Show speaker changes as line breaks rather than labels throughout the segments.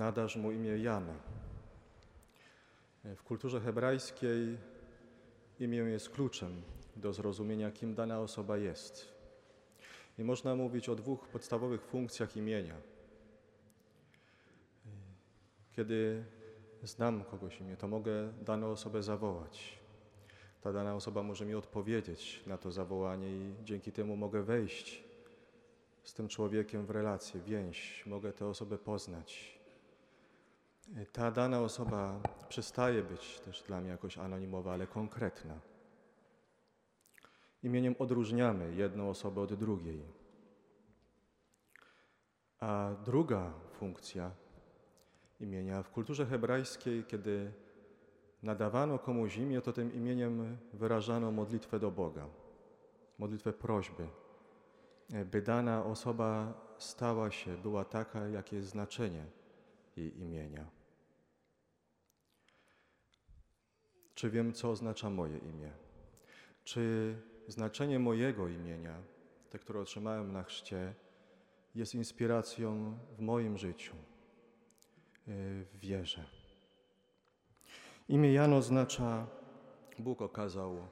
nadasz mu imię Jan. W kulturze hebrajskiej imię jest kluczem do zrozumienia, kim dana osoba jest. I można mówić o dwóch podstawowych funkcjach imienia. Kiedy znam kogoś imię, to mogę daną osobę zawołać. Ta dana osoba może mi odpowiedzieć na to zawołanie i dzięki temu mogę wejść z tym człowiekiem w relację, więź, mogę tę osobę poznać. Ta dana osoba przestaje być też dla mnie jakoś anonimowa, ale konkretna. Imieniem odróżniamy jedną osobę od drugiej. A druga funkcja imienia w kulturze hebrajskiej, kiedy nadawano komuś imię, to tym imieniem wyrażano modlitwę do Boga, modlitwę prośby, by dana osoba stała się, była taka, jakie jest znaczenie jej imienia. Czy wiem, co oznacza moje imię? Czy znaczenie mojego imienia, te, które otrzymałem na chrzcie, jest inspiracją w moim życiu, w wierze? Imię Jan oznacza Bóg okazał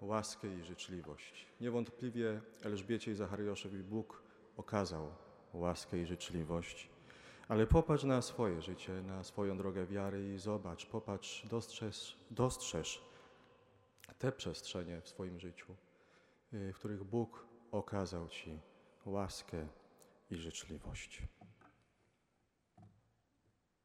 łaskę i życzliwość. Niewątpliwie Elżbiecie i Zachariaszowi Bóg okazał łaskę i życzliwość. Ale popatrz na swoje życie, na swoją drogę wiary i zobacz, popatrz, dostrzeż, dostrzeż te przestrzenie w swoim życiu, w których Bóg okazał Ci łaskę i życzliwość.